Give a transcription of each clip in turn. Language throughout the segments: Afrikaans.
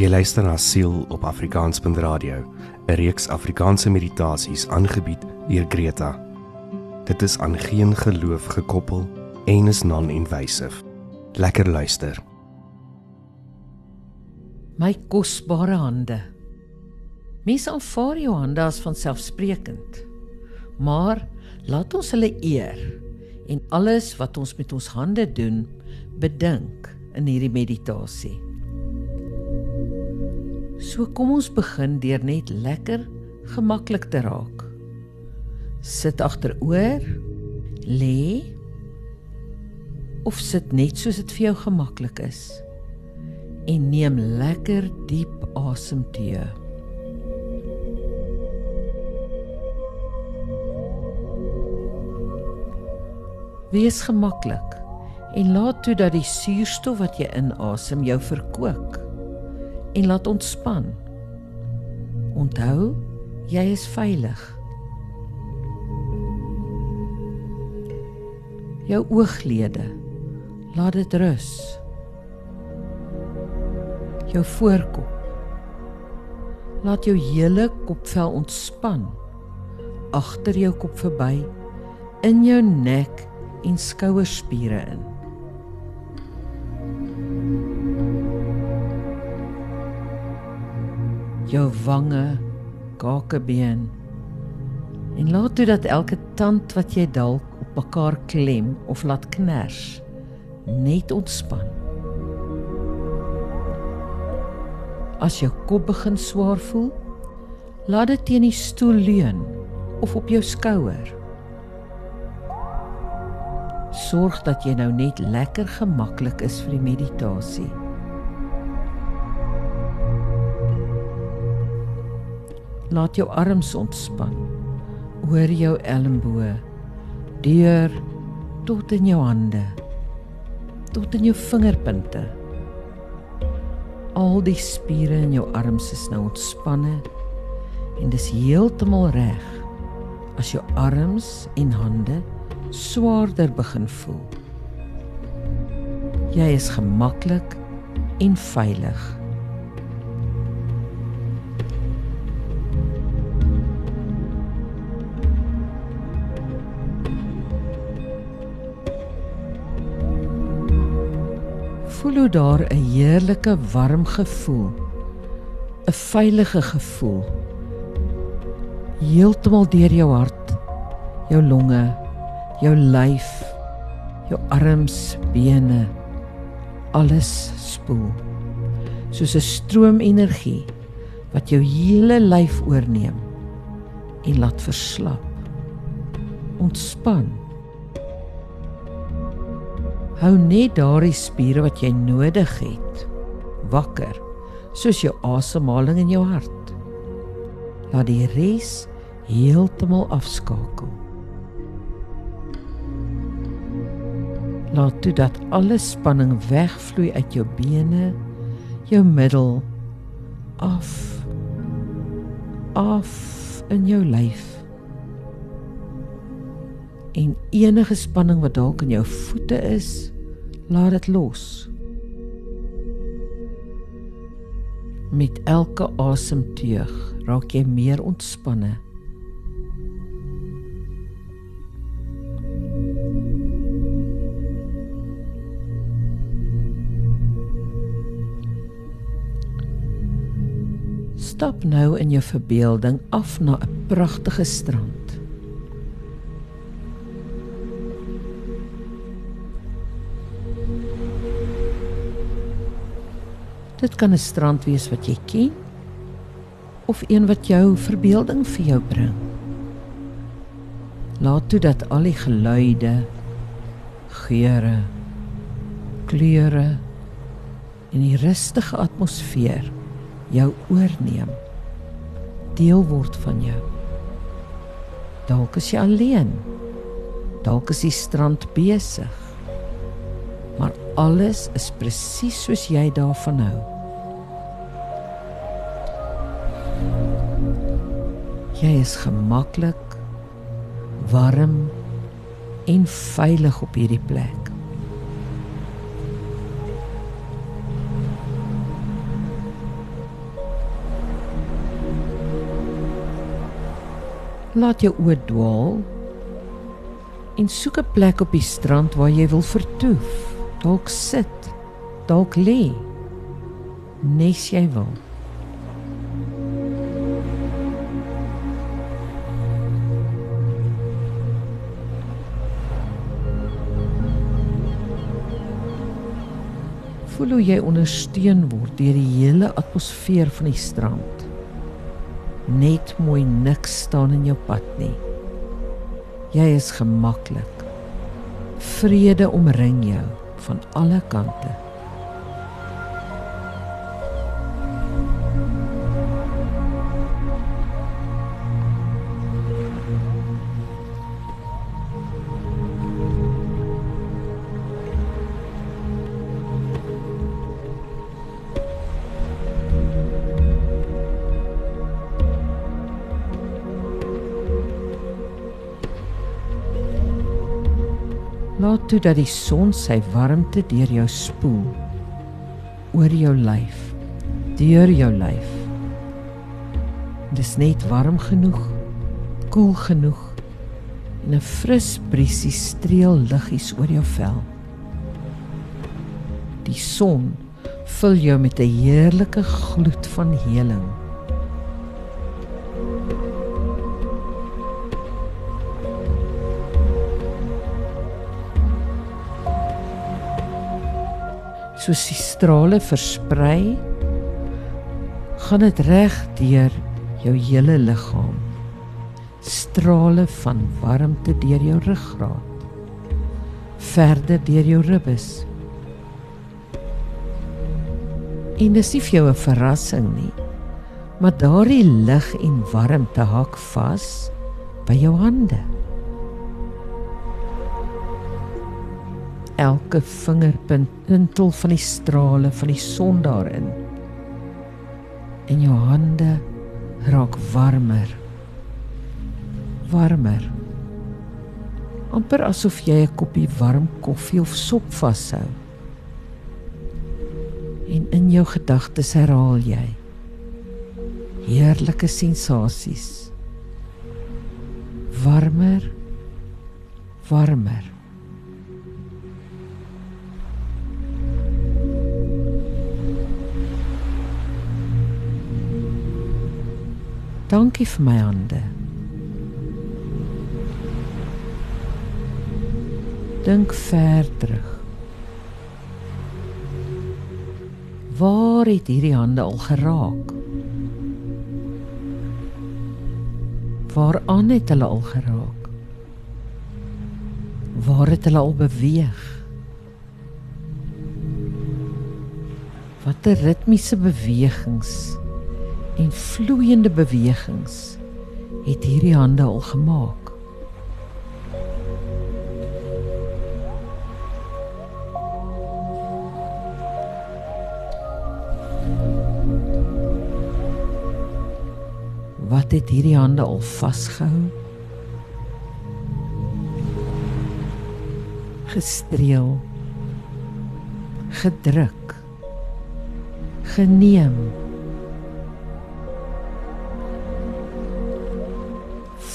Jy luister na Siel op Afrikaans.radio, 'n reeks Afrikaanse meditasies aangebied deur Greta. Dit is aan geen geloof gekoppel en is non-invasive. Lekker luister. My kosbare hande. Mense aanvaar jou hande as vanselfsprekend. Maar laat ons hulle eer en alles wat ons met ons hande doen, bedink in hierdie meditasie. So kom ons begin deur net lekker gemaklik te raak. Sit agteroor, lê of sit net soos dit vir jou gemaklik is. En neem lekker diep asemteug. Wees gemaklik en laat toe dat die suurstof wat jy inasem jou verkoop en laat ontspan. Onthou, jy is veilig. Jou ooglede laat dit rus. Jou voorkop laat jou hele kopvel ontspan agter jou kop verby in jou nek en skouerspiere in. Jou wange, kakebeen en laat toe dat elke tand wat jy dalk op mekaar klem of laat kners net ontspan. As jou kop begin swaar voel, laat dit teen die stoel leun of op jou skouer sorg dat jy nou net lekker gemaklik is vir die meditasie. Laat jou arms ontspan oor jou elmboë, deur tot in jou hande, tot in jou vingerpunte. Al die spiere in jou arms is nou ontspanne en dis heeltemal reg as jou arms en hande swaarder begin voel. Jy is gemaklik en veilig. Hoe daar 'n heerlike warm gevoel, 'n veilige gevoel heeltemal deur jou hart, jou longe jou lyf, jou arms, bene, alles spoel. Soos 'n stroom energie wat jou hele lyf oorneem en laat verslap. Ontspan. Hou net daardie spiere wat jy nodig het wakker, soos jou asemhaling in jou hart. Laat die res heeltemal afskakel. Laat toe dat alle spanning wegvloei uit jou bene, jou middel af af in jou lyf. En enige spanning wat dalk in jou voete is, laat dit los. Met elke asemteug raak jy meer ontspanne. Stap nou in jou verbeelding af na 'n pragtige strand. Dit kan 'n strand wees wat jy ken of een wat jou verbeelding vir jou bring. Laat toe dat al die geluide, geure, kleure en die rustige atmosfeer jou oorneem deel word van jou dalk is jy alleen dalk is die strand besig maar alles is presies soos jy daarvan hou Jy is gemaklik, warm en veilig op hierdie plek. Laat jou oë dwaal en soek 'n plek op die strand waar jy wil vertoef. Dalk sit, dalk lê, nes jy wil. Voel hoe jy ondersteun word deur die hele atmosfeer van die strand. Net mooi niks staan in jou pad nie. Jy is gemaklik. Vrede omring jou van alle kante. Laat toe dat die son sy warmte deur jou spoel oor jou lyf, deur jou lyf. Dis net warm genoeg, koel genoeg en 'n fris briesie streel liggies oor jou vel. Die son vul jou met 'n heerlike gloed van heling. Soos die strale versprei gaan dit reg deur jou hele liggaam strale van warmte deur jou ruggraat verder deur jou ribbes. En dis nie vir jou 'n verrassing nie maar daardie lig en warmte hak vas by jou hande elke vingerpunt tintel van die strale van die son daarin. En jou hande raak warmer. Warmer. amper asof jy 'n koppie warm koffie of sop vashou. En in jou gedagtes herhaal jy heerlike sensasies. Warmer. Warmer. Dankie vir my hande. Dink ver terug. Waar het hierdie hande al geraak? Waar aan het hulle al geraak? Waar het hulle al beweeg? Watter ritmiese bewegings en vloeiende bewegings het hierdie hande al gemaak. Wat het hierdie hande al vasgehou? Gestreel. Gedruk. Geneem.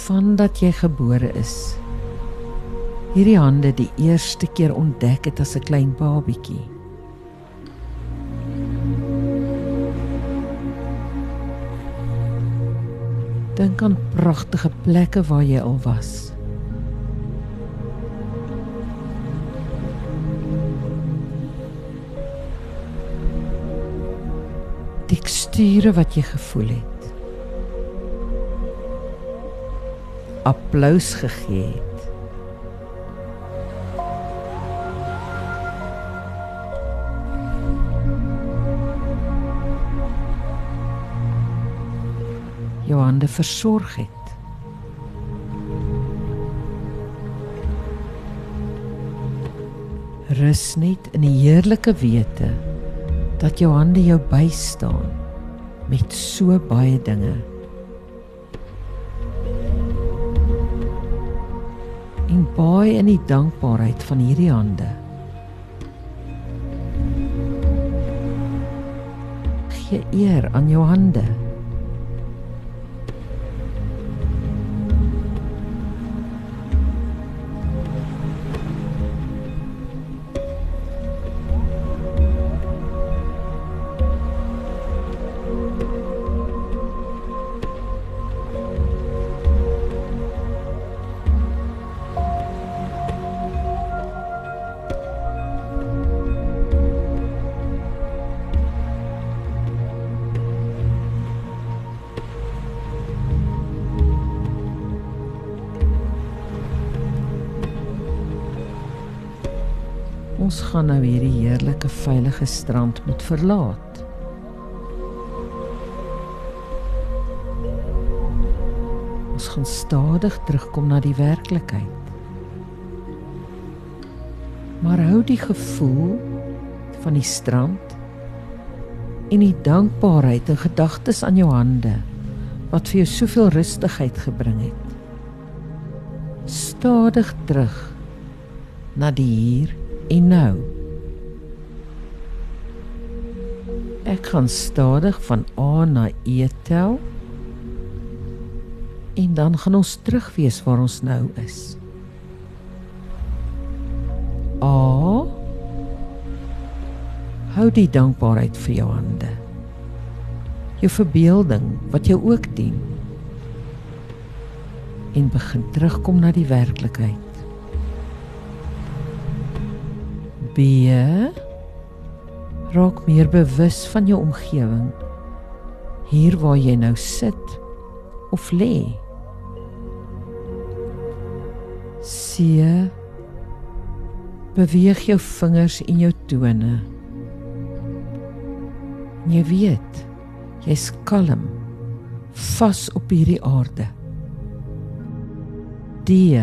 Vandat jy gebore is. Hierdie hande die eerste keer ontdek het as 'n klein babietjie. Dink aan pragtige plekke waar jy al was. Teksture wat jy gevoel het. Applous gegee het. Jou hande versorg het. Rus net in die heerlike wete dat jou hande jou bystaan met so baie dinge. Baie in die dankbaarheid van hierdie hande. Gee eer aan jou hande. Ons gaan nou hierdie heerlike veilige strand moet verlaat. Ons gaan stadig terugkom na die werklikheid. Maar hou die gevoel van die strand en die dankbaarheid en gedagtes aan jou hande wat vir jou soveel rustigheid gebring het. Stadig terug na die hier en nou. Ek gaan stadig van A na E tel. En dan gaan ons terug wees waar ons nou is. A Hou die dankbaarheid vir jou hande. Jou verbeelding wat jou ook dien. En begin terugkom na die werklikheid. B raak meer bewus van jou omgewing. Hier waar jy nou sit of lê. C beweeg jou vingers en jou tone. Jy weet, jy's kalm, vas op hierdie aarde. D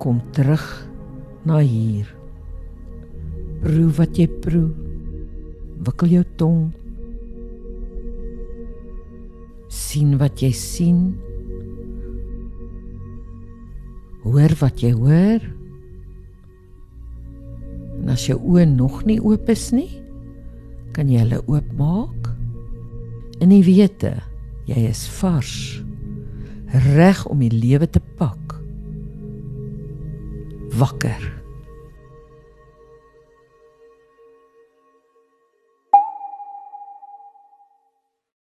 kom terug na hier proe wat jy proe. Wikkel jou tong. sien wat jy sien. Hoor wat jy hoor. En as jou oë nog nie oop is nie, kan jy hulle oopmaak. In die wete, jy is vars, reg om die lewe te pak. Wakker.